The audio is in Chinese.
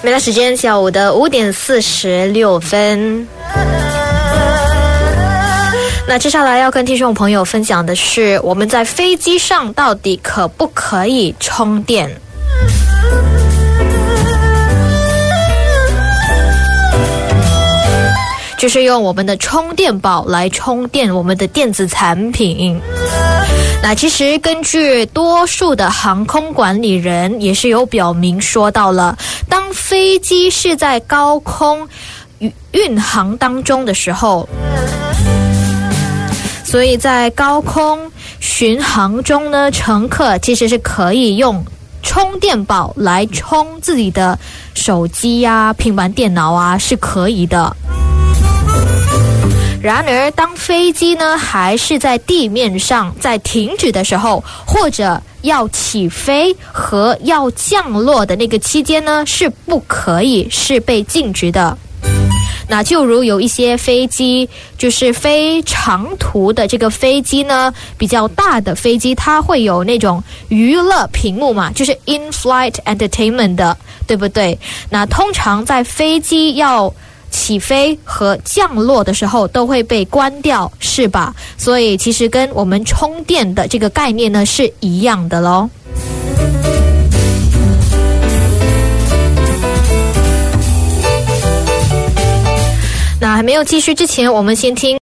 美来时间下午的五点四十六分。那接下来要跟听众朋友分享的是，我们在飞机上到底可不可以充电？就是用我们的充电宝来充电我们的电子产品。那其实根据多数的航空管理人也是有表明说到了，当飞机是在高空运运航当中的时候。所以在高空巡航中呢，乘客其实是可以用充电宝来充自己的手机呀、平板电脑啊，是可以的。然而，当飞机呢还是在地面上在停止的时候，或者要起飞和要降落的那个期间呢，是不可以，是被禁止的。那就如有一些飞机，就是飞长途的这个飞机呢，比较大的飞机，它会有那种娱乐屏幕嘛，就是 in-flight entertainment 的，对不对？那通常在飞机要起飞和降落的时候都会被关掉，是吧？所以其实跟我们充电的这个概念呢是一样的喽。那还没有继续之前，我们先听。